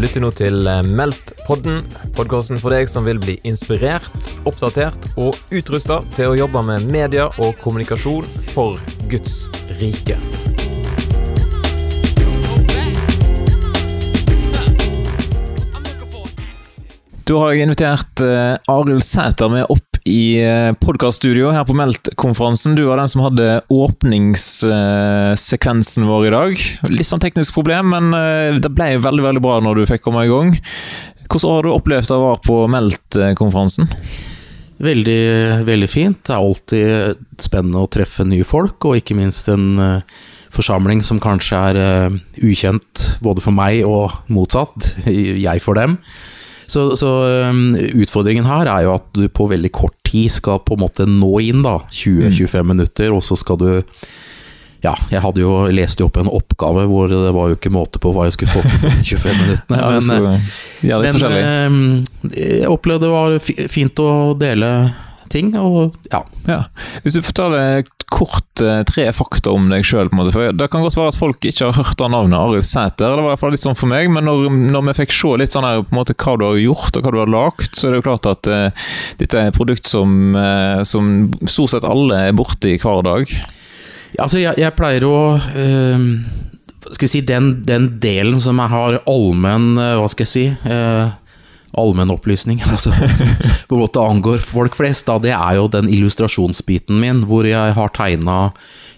Du lytter nå til eh, Meldt-podden, podkasten for deg som vil bli inspirert, oppdatert og utrusta til å jobbe med media og kommunikasjon for Guds rike. Da har jeg invitert uh, Arild Sæter med opp i uh, podkaststudio her på Meldt-konferansen. Du var den som hadde åpningssekvensen vår i dag. Litt sånn teknisk problem, men uh, det ble veldig veldig bra når du fikk komme i gang. Hvordan har du opplevd å være på Meldt-konferansen? Veldig, veldig fint. Det er alltid spennende å treffe nye folk, og ikke minst en forsamling som kanskje er ukjent både for meg og motsatt. Jeg for dem. Så, så utfordringen her er jo at du på veldig kort tid skal på en måte nå inn, da. 20-25 mm. minutter, og så skal du ja, jeg hadde jo lest opp en oppgave hvor det var jo ikke måte på hva jeg skulle få på de 25 minuttene. ja, men, ja, men um, jeg opplevde det var fint å dele ting, og ja. ja. Hvis du forteller kort eh, tre fakta om deg sjøl, det kan godt være at folk ikke har hørt av navnet Arild Sæter, det var i hvert fall litt sånn for meg, men når, når, vi fikk se litt sånn her på en måte hva du har gjort og hva du har lagd, så er det jo klart at uh, dette er et produkt som, uh, som stort sett alle er borti hver dag. Ja, altså, jeg, jeg pleier å uh, skal jeg si, den, den, delen som jeg har allmenn Hva skal jeg si? Allmennopplysning, altså, på en måte angår folk flest, da, det er jo den illustrasjonsbiten min, hvor jeg har tegna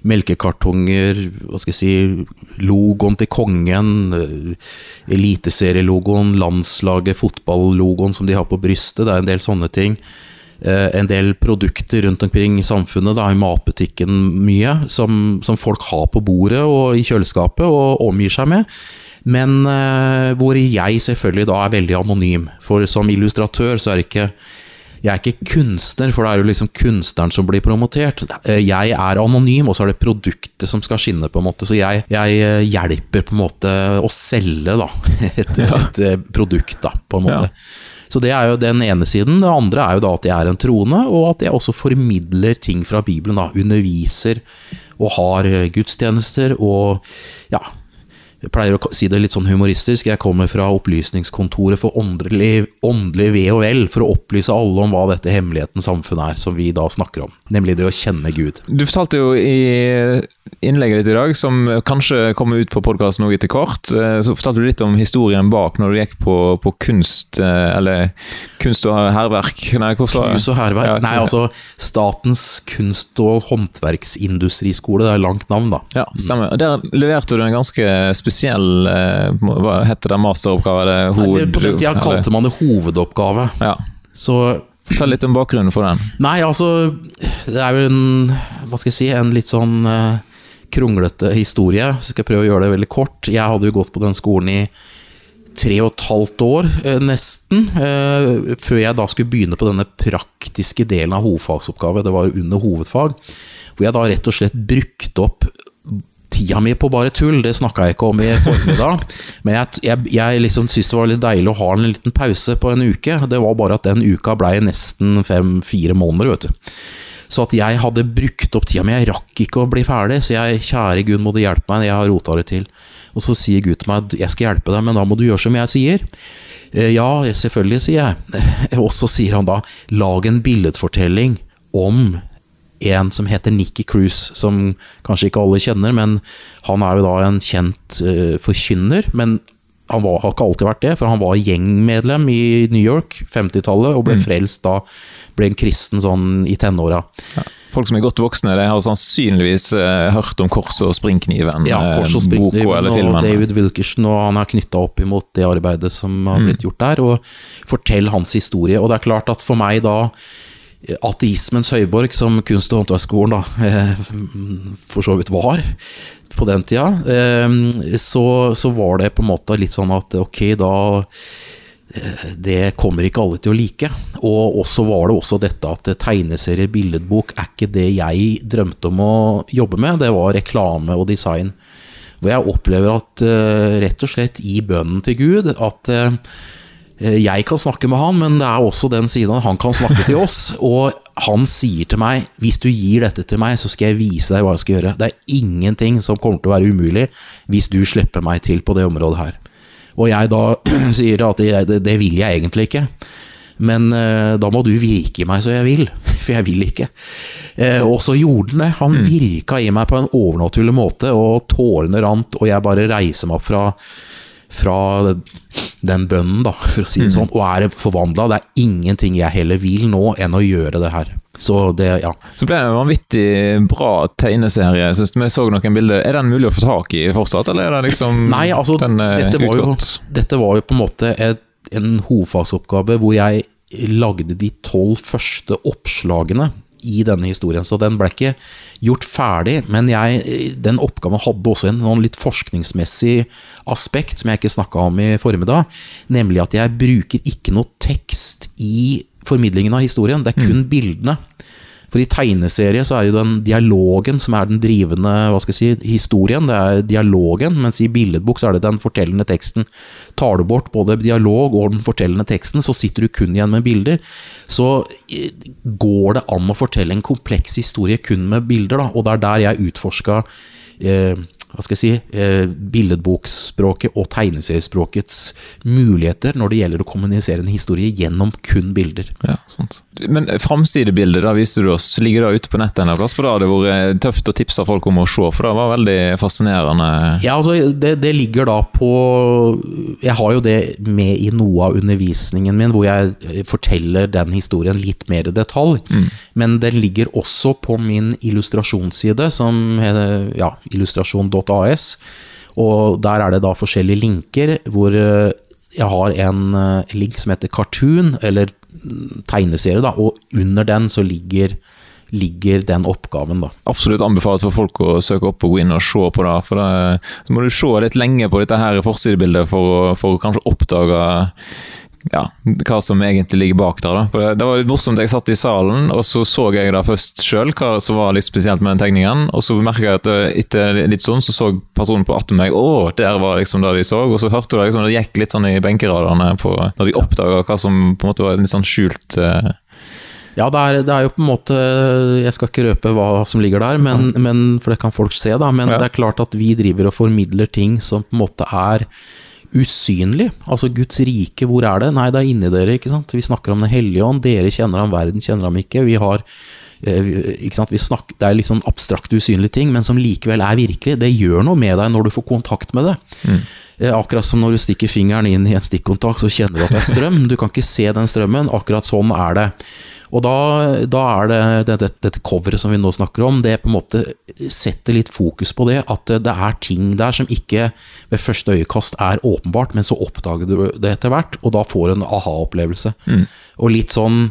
melkekartonger, hva skal jeg si, logoen til kongen, eh, eliteserielogoen, landslaget, fotballogoen som de har på brystet, det er en del sånne ting. Eh, en del produkter rundt omkring i samfunnet, da, i matbutikken mye, som, som folk har på bordet og i kjøleskapet og omgir seg med men uh, hvor jeg selvfølgelig da er veldig anonym. For som illustratør så er ikke jeg er ikke kunstner, for det er jo liksom kunstneren som blir promotert. Eh, jeg er anonym, og så er det produktet som skal skinne, på en måte. Så jeg, jeg eh, hjelper på en måte å selge da, et, et produkt, da, på en måte. Ja. Så det er jo den ene siden. Det andre er jo da at jeg er en troende, og at jeg også formidler ting fra Bibelen. da, Underviser og har gudstjenester og ja, jeg pleier å si det litt sånn humoristisk, jeg kommer fra Opplysningskontoret for åndelig, åndelig ve og vel, for å opplyse alle om hva dette hemmelighetens samfunn er, som vi da snakker om. Nemlig det å kjenne Gud. Du fortalte jo i innlegget ditt i dag, som kanskje kommer ut på podkasten etter hvert, eh, så fortalte du litt om historien bak når du gikk på, på kunst, eh, eller kunst og hærverk. Nei, kunst og hærverk? Ja, Nei, altså Statens kunst- og håndverksindustriskole, det er langt navn, da. Ja, stemmer. Der leverte du en ganske spesiell eh, Hva heter det, masteroppgave? Det hoved... På den tida kalte man det hovedoppgave. Ja. Så Ta litt om bakgrunnen for den. Nei, altså Det er jo en Hva skal jeg si, en litt sånn kronglete historie. Så skal jeg prøve å gjøre det veldig kort. Jeg hadde jo gått på den skolen i tre og et halvt år, eh, nesten, før jeg da skulle begynne på denne praktiske delen av hovedfagsoppgave. Det var under hovedfag. Hvor jeg da rett og slett brukte opp tida mi på bare tull. Det snakka jeg ikke om i formiddag. Men jeg, jeg, jeg liksom syntes det var litt deilig å ha en liten pause på en uke. Det var bare at den uka blei nesten fem-fire måneder, vet du. Så at jeg hadde brukt opp tida mi, jeg rakk ikke å bli ferdig, så jeg, kjære Gud, må du hjelpe meg, jeg har rota det til. Og så sier Gud til meg, jeg skal hjelpe deg, men da må du gjøre som jeg sier. Eh, ja, selvfølgelig, sier jeg. Og så sier han da, lag en billedfortelling om en som heter Nikki Cruise, som kanskje ikke alle kjenner, men han er jo da en kjent uh, forkynner. Men han var, har ikke alltid vært det, for han var gjengmedlem i New York 50-tallet, og ble mm. frelst da ble en kristen sånn i tenåra. Ja. Folk som er godt voksne, de har sannsynligvis uh, hørt om Korset og Springkniven, ja, Kors og Springkniven boka eller filmen. Og David Wilkerson, og han er knytta opp imot det arbeidet som har mm. blitt gjort der, og fortell hans historie. Og det er klart at for meg da ateismens høyborg, som kunst- og håndverksskolen da eh, for så vidt var på den tida, eh, så, så var det på en måte litt sånn at ok, da det kommer ikke alle til å like. Og også var det også dette at tegneserie, billedbok, er ikke det jeg drømte om å jobbe med. Det var reklame og design. Hvor jeg opplever at rett og slett i bønnen til Gud at jeg kan snakke med han, men det er også den siden han kan snakke til oss. Og han sier til meg hvis du gir dette til meg, så skal jeg vise deg hva jeg skal gjøre. Det er ingenting som kommer til å være umulig hvis du slipper meg til på det området her. Og jeg da sier at det, det vil jeg egentlig ikke. Men eh, da må du virke i meg så jeg vil, for jeg vil ikke. Eh, og så gjorde han det. Han virka i meg på en overnaturlig måte, og tårene rant, og jeg bare reiser meg opp fra, fra den bønnen, da, for å si det sånn, og er forvandla. Det er ingenting jeg heller vil nå enn å gjøre det her. Så det, ja. Så ble det en vanvittig bra tegneserie. Synes vi så noen bilder. Er den mulig å få tak i fortsatt, eller er det liksom Nei, altså, den er dette var, jo, dette var jo på en måte et, en hovedfagsoppgave hvor jeg lagde de tolv første oppslagene i denne historien. Så den ble ikke gjort ferdig, men jeg, den oppgaven hadde også en noen litt forskningsmessig aspekt som jeg ikke snakka om i formiddag, nemlig at jeg bruker ikke noe tekst i formidlingen av historien, det er kun bildene. For i tegneserie så er det jo den dialogen som er den drivende hva skal jeg si, historien. Det er dialogen, mens i billedbok så er det den fortellende teksten. Tar du bort både dialog og den fortellende teksten, så sitter du kun igjen med bilder. Så går det an å fortelle en kompleks historie kun med bilder, da. Og det er der jeg utforska eh, hva skal jeg si, eh, billedbokspråket og tegneseriespråkets muligheter når det gjelder å kommunisere en historie gjennom kun bilder. Ja, sant. Men framsidebildet da viste du oss, ligger det ute på nettet en plass? For da har det vært tøft å tipse folk om å se, for det var veldig fascinerende. Ja, altså, det, det ligger da på Jeg har jo det med i noe av undervisningen min, hvor jeg forteller den historien litt mer i detalj. Men den ligger også på min illustrasjonsside, som ja, illustrasjon.as. Og der er det da forskjellige linker, hvor eh, jeg har en eh, link som heter Cartoon, eller mm, tegneserie, da, og under den så ligger, ligger den oppgaven, da. Absolutt anbefalt for folk å søke opp og gå inn og se på det. For det, så må du se litt lenge på dette her forsidebildet for, for å kanskje oppdage ja, hva som egentlig ligger bak der. Da. For det, det var litt morsomt, jeg satt i salen, og så så jeg da først sjøl, hva som var litt spesielt med den tegningen. Og så merka jeg at eh, etter litt stund så så personen på attmed meg Å, der var liksom det de så. Og så hørte du liksom, det gikk litt sånn i benkeradene på, når de oppdaga hva som på en måte var en litt sånn skjult eh, Ja, det er, det er jo på en måte Jeg skal ikke røpe hva som ligger der, men, men, for det kan folk se, da. Men Ja. det er klart at vi driver og formidler ting som på en måte er usynlig. Altså Guds rike, hvor er det? Nei, det er inni dere, ikke sant. Vi snakker om Den hellige ånd, dere kjenner ham, verden kjenner ham ikke. Vi har eh, ikke sant? Vi snakker, det er litt sånn abstrakte, usynlige ting, men som likevel er virkelig. Det gjør noe med deg når du får kontakt med det. Eh, Akkurat som når du stikker fingeren inn i en stikkontakt, så kjenner du at det er strøm. Du kan ikke se den strømmen. Akkurat sånn er det. Og da, da er det, det, det dette coveret som vi nå snakker om, det på en måte setter litt fokus på det. At det er ting der som ikke ved første øyekast er åpenbart, men så oppdager du det etter hvert, og da får du en aha-opplevelse. Og litt sånn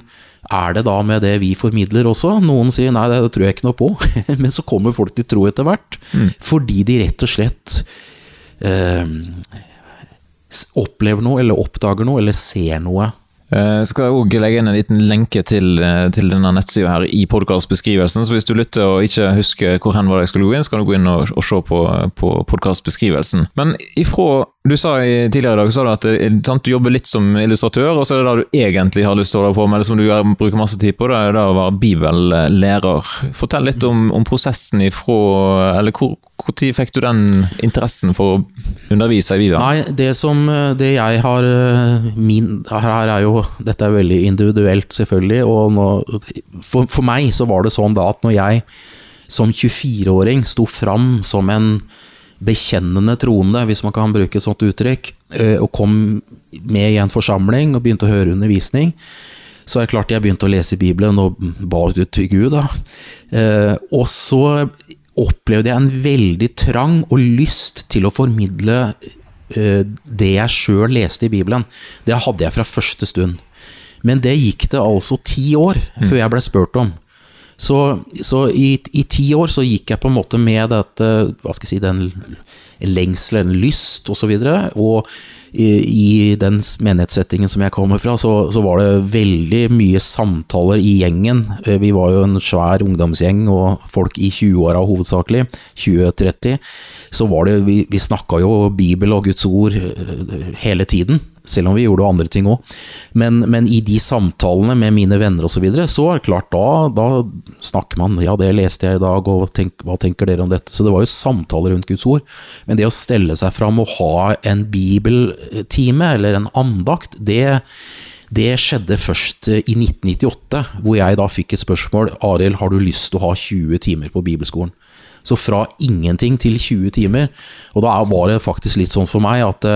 er det da med det vi formidler også. Noen sier nei, det tror jeg ikke noe på, men så kommer folk til tro etter hvert. Fordi de rett og slett eh, opplever noe, eller oppdager noe, eller ser noe. Jeg skal også legge inn en liten lenke til, eh, til denne nettsida her i podkastbeskrivelsen. Så hvis du lytter og ikke husker hvor hen var det jeg skulle gå inn, så kan du gå inn og, og se på, på podkastbeskrivelsen. Men ifra Du sa tidligere i dag sa du at sant, du jobber litt som illustratør, og så er det det du egentlig har lyst til å holde på med, eller som du bruker masse tid på, det er det å være bibellærer. Fortell litt om, om prosessen ifra Eller hvor når fikk du den interessen for å undervise i Bibelen? Nei, det som eh, Det jeg har eh, min Her er jo Dette er veldig individuelt, selvfølgelig. Og nå, for, for meg så var det sånn da at når jeg som 24-åring sto fram som en bekjennende troende, hvis man kan bruke et sånt uttrykk, eh, og kom med i en forsamling og begynte å høre undervisning, så er det klart jeg begynte å lese Bibelen og ba til Gud. da. Eh, og så opplevde jeg en veldig trang og lyst til å formidle eh, det jeg sjøl leste i Bibelen. Det hadde jeg fra første stund. Men det gikk det altså ti år før jeg ble spurt om. Så, så i, i ti år så gikk jeg på en måte med dette, hva skal jeg si, den lengsel, en lyst osv. Og, så videre, og i, i den menighetssettingen som jeg kommer fra, så, så var det veldig mye samtaler i gjengen. Eh, Vi var jo en svær ungdomsgjeng og folk i 20-åra hovedsakelig, 20-30. Så var det, vi, vi snakka jo Bibel og Guds ord eh, hele tiden. Selv om vi gjorde andre ting òg. Men, men, i de samtalene med mine venner osv., så, videre, så er det klart, da, da, snakker man Ja, det leste jeg i dag, og tenk, hva tenker dere om dette? Så det var jo samtaler rundt Guds ord. Men det å stelle seg fram og ha en bibeltime, eller en andakt, det det skjedde først eh, i 1998, hvor jeg da fikk et spørsmål. Arild, har du lyst til å ha 20 timer på bibelskolen? Så fra ingenting til 20 timer. Og da var det faktisk litt sånn for meg at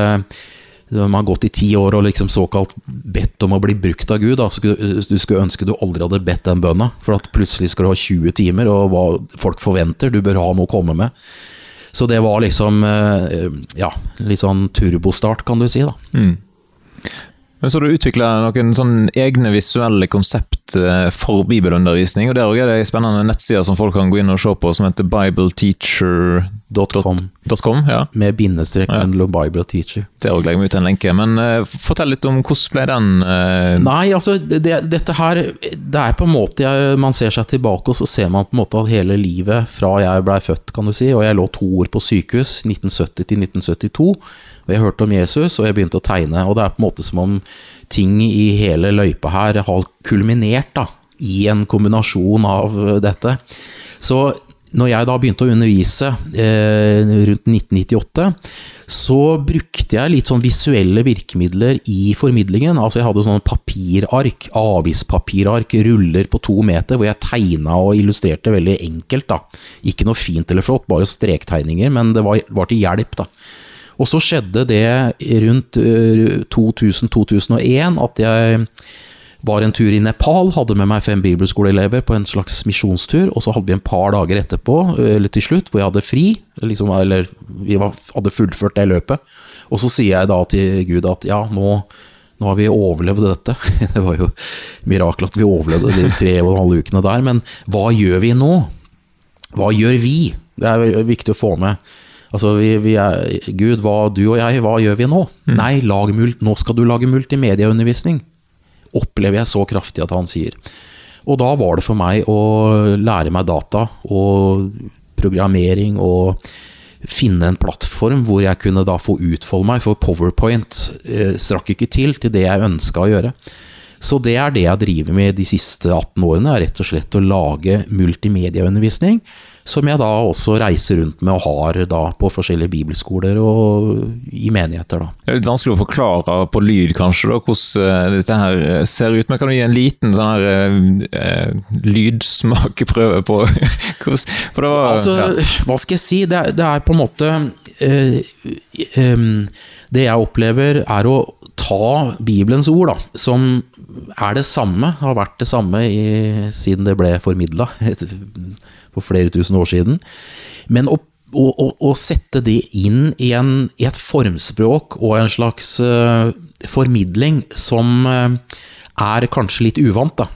eh, man har gått i ti år og liksom såkalt bedt om å bli brukt av Gud. Da. Du skulle ønske du aldri hadde bedt den bønna, for at plutselig skal du ha 20 timer, og hva folk forventer. Du bør ha noe å komme med. Så det var liksom eh, ja, litt sånn turbostart, kan du si. da. Mm. Men så har du utvikla noen sånn egne visuelle konsept eh, for bibelundervisning. og Der er det spennende nettsider som folk kan gå inn og se på, som heter bibleteacher.com. Ja. Med bindestrek ja. mellom Bible og Teacher. Der legger vi ut en lenke. Men uh, fortell litt om hvordan ble den uh... Nei, altså det, dette her Det er på en måte jeg, Man ser seg tilbake, og så ser man på en måte at hele livet fra jeg blei født, kan du si, og jeg lå to år på sykehus 1970 til 1972 og jeg hørte om Jesus, og jeg begynte å tegne. Og det er på en måte som om ting i hele løypa her har kulminert da, i en kombinasjon av dette. Så når jeg da begynte å undervise eh, rundt 1998, så brukte jeg litt sånn visuelle virkemidler i formidlingen. Altså jeg hadde sånn papirark, avispapirark, ruller på to meter, hvor jeg tegna og illustrerte veldig enkelt. da. Ikke noe fint eller flott, bare strektegninger, men det var, var til hjelp. da. Og så skjedde det rundt 2000-2001 eh, at jeg var en tur i Nepal, hadde med meg fem bibelskoleelever på en slags misjonstur, og så hadde vi en par dager etterpå, eller til slutt, hvor jeg hadde fri, liksom, eller vi hadde fullført det løpet. Og så sier jeg da til Gud at ja, nå, nå har vi overlevd dette. Det var jo mirakel at vi overlevde de tre og en halv ukene der, men hva gjør vi nå? Hva gjør vi? Det er viktig å få med. Altså, vi, vi er, Gud, hva, du og jeg, hva gjør vi nå? Mm. Nei, mult, nå skal du lage multimediaundervisning. Opplever jeg så kraftig at han sier. Og da var det for meg å lære meg data og programmering og finne en plattform hvor jeg kunne da få utfolde meg, for Powerpoint eh, strakk ikke til til det jeg ønska å gjøre. Så det er det jeg driver med de siste 18 årene, er rett og slett å lage multimediaundervisning som jeg da også reiser rundt med og har da på forskjellige bibelskoler og i menigheter. da. Det er litt vanskelig å forklare på lyd, kanskje, da, hvordan eh, dette her eh, ser ut. Men kan du gi en liten sånn her eh, eh lydsmakeprøve på hvordan For det var Altså, ja. hva skal jeg si? Det er, det er på en måte eh, eh, Det jeg opplever, er å ta Bibelens ord, da, som er det samme, har vært det samme i, siden det ble formidla for flere tusen år siden. Men å, å, å, sette det inn i, en, i, et formspråk og en slags uh, formidling som uh, er kanskje litt uvant, da.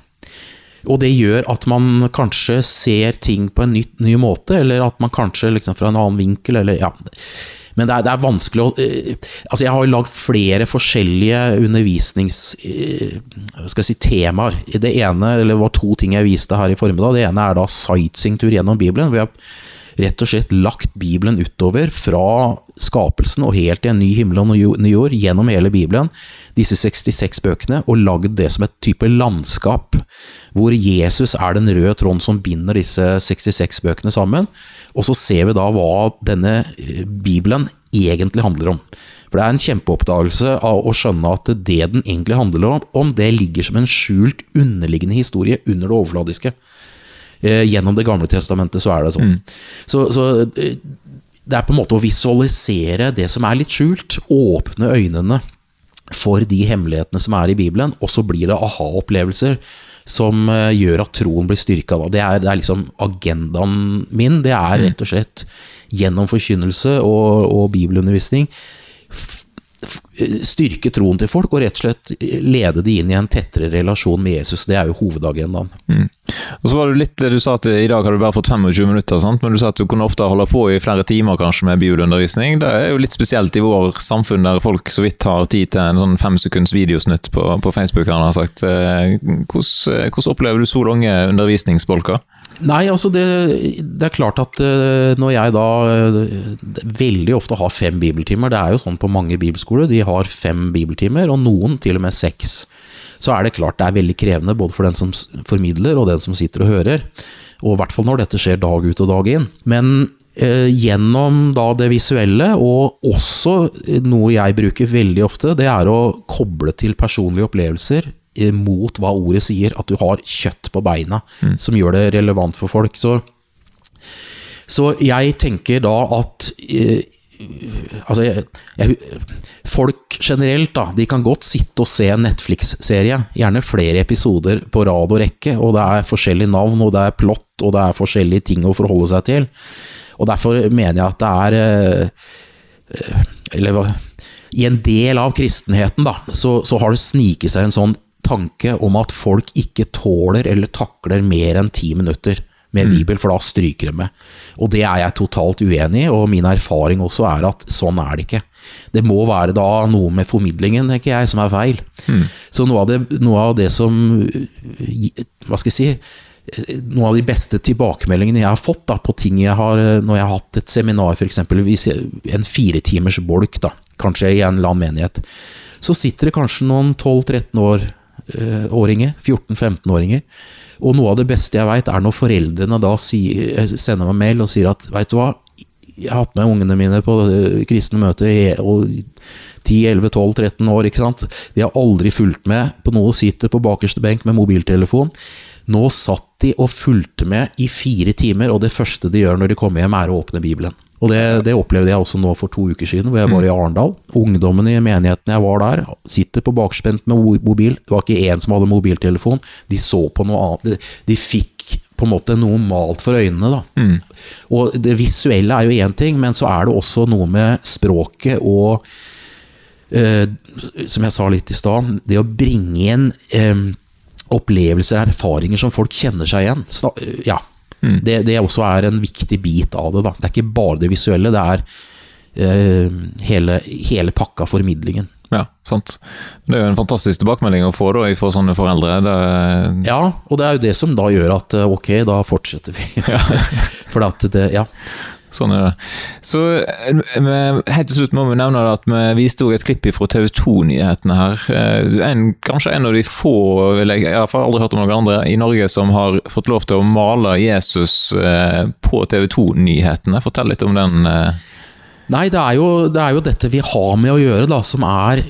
Og det gjør at man kanskje ser ting på en ny, ny måte, eller at man kanskje liksom fra en annen vinkel, eller ja. Men det er, det er vanskelig å uh, Altså, jeg har jo lagd flere forskjellige undervisnings... skal jeg si temaer. Det ene, eller det var to ting jeg viste her i formiddag. Det ene er da sightseeingtur gjennom Bibelen. hvor jeg rett og slett lagt Bibelen utover fra skapelsen og helt til en ny himmel og ny jord, gjennom hele Bibelen, disse 66 bøkene, og lagd det som et type landskap, hvor Jesus er den røde tråden som binder disse 66 bøkene sammen. Og så ser vi da hva denne eh, Bibelen egentlig handler om. For det er en kjempeoppdagelse av å skjønne at det den egentlig handler om, det ligger som en skjult, underliggende historie under det overfladiske. Eh, gjennom Det gamle testamentet så er det sånn. Mm. Så, så, eh, det er på en måte å visualisere det som er litt skjult. Åpne øynene for de hemmelighetene som er i Bibelen, og så blir det aha-opplevelser som eh, gjør at troen blir styrka. Det er, det er liksom agendaen min. Det er mm. rett og slett gjennom forkynnelse og, og bibelundervisning styrke troen til folk og rett og slett lede de inn i en tettere relasjon med Jesus. Det er jo hovedagendaen. Mm. Og så var det litt, Du sa at i dag har du bare fått 25 minutter, sant? men du sa at du kunne ofte holde på i flere timer kanskje med bibelundervisning. Det er jo litt spesielt i vår samfunn der folk så vidt har tid til en sånn fem sekunds videosnutt på, på Facebook. Han har sagt. Eh, hvordan, hvordan opplever du så lange undervisningsbolker? Nei, altså det, det er klart at eh, når jeg da eh, veldig ofte har fem bibeltimer, det er jo sånn på mange bibelskoler, de har fem bibeltimer, og noen til og med seks. Så er det klart det er veldig krevende både for den som formidler og den som sitter og hører. Og i hvert fall når dette skjer dag ut og dag inn. Men eh, gjennom da det visuelle, og også eh, noe jeg bruker veldig ofte, det er å koble til personlige opplevelser mot hva ordet sier, at du har kjøtt på beina, som gjør det relevant for folk. Så, så jeg tenker da at eh, Altså, jeg, jeg, folk generelt, da, de kan godt sitte og se en Netflix-serie, gjerne flere episoder på rad og rekke, og det er forskjellige navn, og det er plott, og det er forskjellige ting å forholde seg til. Og derfor mener jeg at det er eh, eh, Eller hva I en del av kristenheten, da, så, så har det sniket seg en sånn tanke om at folk ikke tåler eller takler mer enn ti minutter med Bibel, for da stryker de med. Og det er jeg totalt uenig i, og min erfaring også er at sånn er det ikke. Det må være da noe med formidlingen, tenker jeg, som er feil. Så noe av, det, noe av det som Hva skal jeg si? Noen av de beste tilbakemeldingene jeg har fått da, på ting jeg har Når jeg har hatt et seminar, f.eks. En firetimers bolk, da, kanskje i en eller annen menighet, så sitter det kanskje noen 12-13 år, åringer, 14-15-åringer. Og noe av det beste jeg veit, er når foreldrene da eh, sender meg mail og sier at veit du hva, jeg har hatt med ungene mine på eh, kristne møter i og 10-11-12-13 år, ikke sant. De har aldri fulgt med på noe, sitter på bakerste benk med mobiltelefon. Nå satt de og fulgte med i fire timer, og det første de gjør når de kommer hjem, er å åpne Bibelen. Og det, det opplevde jeg også nå for to uker siden, hvor jeg var i Arendal. Ungdommen i menigheten jeg var der, sitter på bakspent med mobil. Det var ikke én som hadde mobiltelefon. De så på noe annet. De, fikk på en måte noe malt for øynene, da. Og det visuelle er jo én ting, men så er det også noe med språket og eh, Som jeg sa litt i stad, det å bringe inn eh, opplevelser, erfaringer som folk kjenner seg igjen. Sna ja. Det, det også er en viktig bit av det. da. Det er ikke bare det visuelle, det er uh, hele, hele pakka formidlingen. Ja, sant. Det er jo en fantastisk tilbakemelding å få da, fra sånne foreldre. Det, Ja, og det er jo det som da gjør at eh, ok, da fortsetter vi. For at det, ja. Sånn er det. Så eh, helt til slutt må vi nevne at vi viste et klipp fra TV 2-nyhetene her. Eh, En, kanskje en av de få, jeg, har aldri hørt om noen andre, i Norge som har fått lov til å male Jesus eh, på TV 2-nyhetene. Fortell litt om den. Nei, det er, jo, det er jo dette vi har med å gjøre, da, som er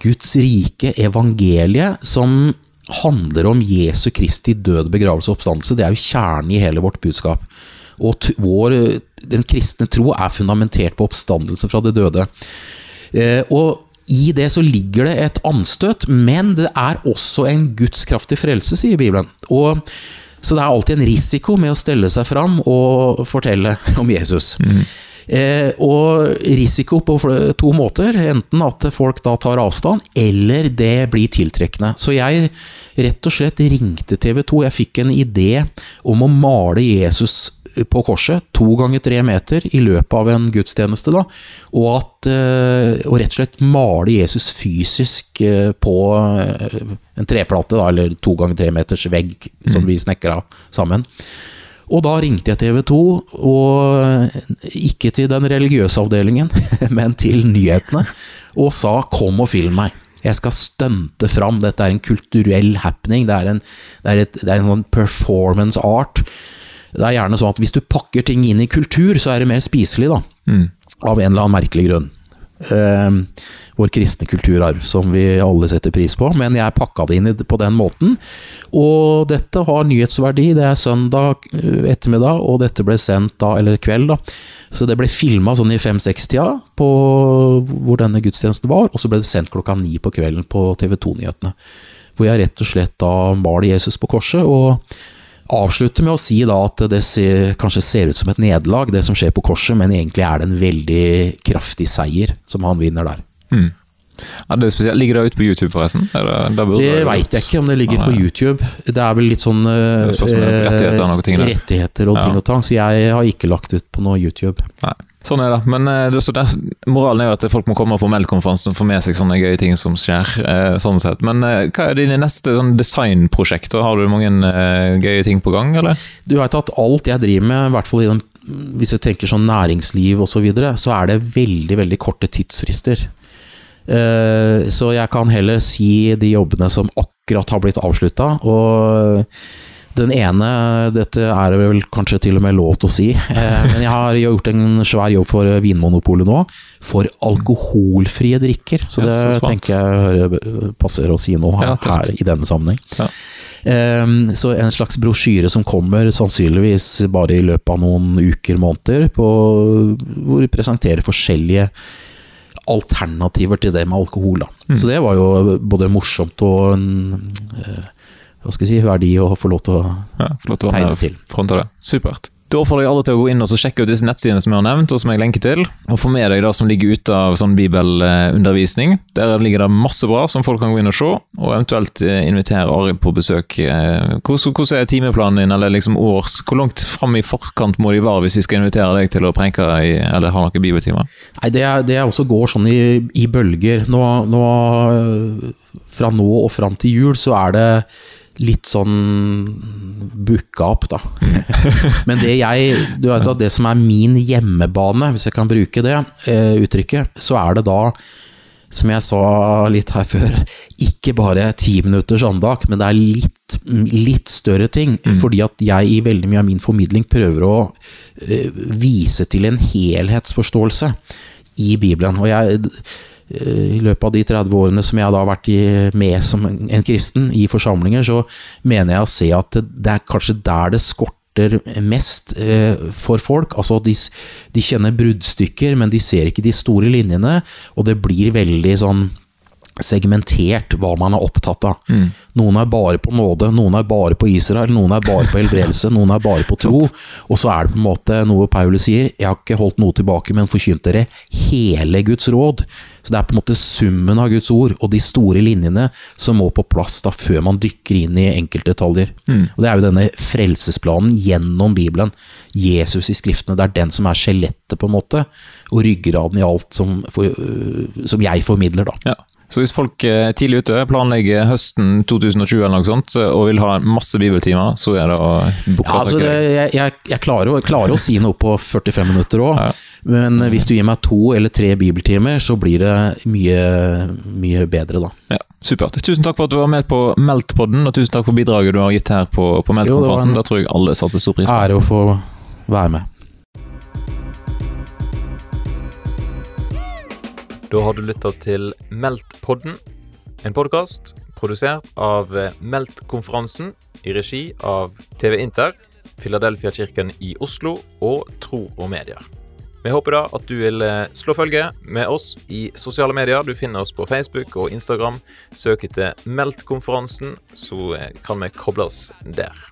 Guds rike, evangeliet, som handler om Jesu Kristi død, begravelse og oppstandelse. Det er jo kjernen i hele vårt budskap. Og vår, den kristne tro er fundamentert på oppstandelse fra det døde. Eh, og i det så ligger det et anstøt, men det er også en gudskraftig frelse, sier Bibelen. Og, så det er alltid en risiko med å stelle seg fram og fortelle om Jesus. Eh, og risiko på to måter. Enten at folk da tar avstand, eller det blir tiltrekkende. Så jeg rett og slett ringte TV 2. Jeg fikk en idé om å male Jesus på korset, to ganger tre meter, i løpet av en gudstjeneste. da, Og, at, eh, og rett og slett male Jesus fysisk eh, på eh, en treplate, da, eller to ganger tre meters vegg, som vi snekra sammen. Og da ringte jeg TV 2, og ikke til den religiøse avdelingen, men til nyhetene, og sa 'kom og film meg'. Jeg skal stunte fram. Dette er en kulturell happening. Det er en, det er et, det er en sånn performance art. Det er gjerne sånn at hvis du pakker ting inn i kultur, så er det mer spiselig, da. Av en eller annen merkelig grunn. Eh, vår kristne kulturarv, som vi alle setter pris på. Men jeg pakka det inn på den måten. Og dette har nyhetsverdi. Det er søndag eh, ettermiddag, og dette ble sendt da, eller kveld, da. Så det ble filma sånn i fem-seks-tida på hvor denne gudstjenesten var, og så ble det sendt klokka ni på kvelden på TV 2-nyhetene. Hvor jeg rett og slett da maler Jesus på korset, og avslutter med å si da at det ser, kanskje ser ut som et nederlag, det som skjer på korset, men egentlig er det en veldig kraftig seier som han vinner der. Ja, det er. Ligger det ute på YouTube, forresten? Burde Det jo- veit jeg ikke om det ligger ah, på YouTube. Det er vel litt sånn eh, Det er rettigheter og ting der. rettigheter og ting og tang, så jeg har ikke lagt ut på noe YouTube. Nei. Sånn er det. Men eh, det, det, moralen er jo at folk må komme på Meld-konferansen og få med seg sånne gøye ting som skjer. Eh, sånn sett. Men eh, hva er dine neste sånn, designprosjekter? Har du mange eh, gøye ting på gang, eller? Du veit at alt jeg driver med, i hvert fall i den, hvis jeg tenker sånn næringsliv osv., så, videre, så er det veldig, veldig korte tidsfrister. Eh, så jeg kan heller si de jobbene som akkurat har blitt avslutta. Og den ene, dette er det vel kanskje til og med lov til å si, eh, men jeg har gjort en svær jobb for Vinmonopolet nå. For alkoholfrie drikker. Så Ja, det så tenker jeg passer å si noe her, ja, her i denne sammenheng. Ja. Eh, Så en slags brosjyre som kommer sannsynligvis bare i løpet av noen uker, måneder, på, hvor vi presenterer forskjellige alternativer til det med alkohol. Mm. Så det var jo både morsomt og en eh, hva skal jeg si, verdi å få lov til å Ja, flott å Tegne til. Fronte det. Supert. Da oppfordrer jeg alle til å gå inn og så sjekke ut disse nettsidene som jeg har nevnt, og som jeg lenker til. Og få med deg det som ligger ute av sånn bibelundervisning. Der ligger det masse bra som folk kan gå inn og se, og eventuelt eh, invitere Arild på besøk. Eh, Hvordan hvordan er timeplanen din, eller liksom års Hvor langt fram i forkant må de være hvis de skal invitere deg til å prenke i, eller ha noen bibeltimer? Nei, det, er- det er også går sånn i, i bølger. Nå, nå, øh, fra nå og fram til jul så er det litt sånn booka opp, da. Men det jeg Du vet at det som er min hjemmebane, hvis jeg kan bruke det eh, uttrykket, så er det da som jeg sa litt her før, ikke bare ti minutters andakt, men det er litt, litt større ting. Fordi at jeg i veldig mye av min formidling prøver å eh, vise til en helhetsforståelse i Bibelen. Og jeg, i løpet av de 30 årene som jeg da har vært med som en kristen i forsamlinger, så mener jeg å se at det, det er kanskje der det skorter mest eh, for folk. Altså de, de kjenner bruddstykker, men de ser ikke de store linjene, og det blir veldig sånn segmentert hva man er opptatt av. Noen er bare på nåde, noen er bare på Israel, noen er bare på helbredelse, noen er bare på tro. Og så er det på en måte noe Paulus sier, jeg har ikke holdt noe tilbake, men forkynt dere hele Guds råd. Så det er på en måte summen av Guds ord og de store linjene som må på plass da før man dykker inn i enkeltdetaljer. Og det er jo denne frelsesplanen gjennom Bibelen. Jesus i Skriftene, det er den som er skjelettet, på en måte, og ryggraden i alt som, øh, som jeg formidler, da. Ja. Så hvis folk er tidlig ute, planlegger høsten 2020 eller noe sånt, og vil ha masse bibeltimer, så er det å booke Ja, altså det, jeg, jeg, jeg klarer, å, klarer å si noe på 45 minutter òg, Ja. men hvis du gir meg to eller tre bibeltimer, så blir det mye, mye bedre, da. Ja, supert. Tusen takk for at du var med på Meldt-podden, og tusen takk for bidraget du har gitt her på, på Da tror jeg alle satte stor pris på. det. Ære å få være med. Da har du lytta til Meldt-podden, en podkast produsert av Meldt-konferansen i regi av TV Inter, Filadelfia-kirken i Oslo og Tro og Medier. Vi håper da at du vil eh, slå følge med oss i sosiale medier. Du finner oss på Facebook og Instagram. Søk etter Meldt-konferansen, så eh, kan vi kobles der.